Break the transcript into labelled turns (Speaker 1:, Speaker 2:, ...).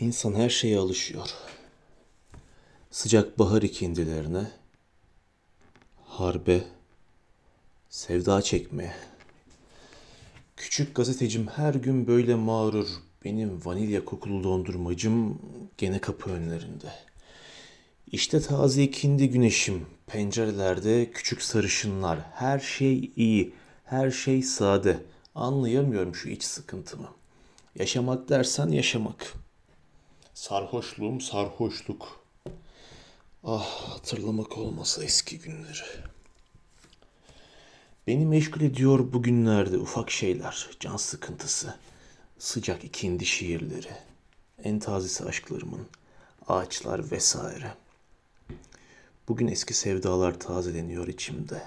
Speaker 1: İnsan her şeye alışıyor. Sıcak bahar ikindilerine, harbe, sevda çekmeye. Küçük gazetecim her gün böyle mağrur. Benim vanilya kokulu dondurmacım gene kapı önlerinde. İşte taze ikindi güneşim. Pencerelerde küçük sarışınlar. Her şey iyi. Her şey sade. Anlayamıyorum şu iç sıkıntımı. Yaşamak dersen yaşamak. Sarhoşluğum sarhoşluk. Ah hatırlamak olmasa eski günleri. Beni meşgul ediyor bugünlerde ufak şeyler, can sıkıntısı, sıcak ikindi şiirleri, en tazesi aşklarımın, ağaçlar vesaire. Bugün eski sevdalar tazeleniyor içimde.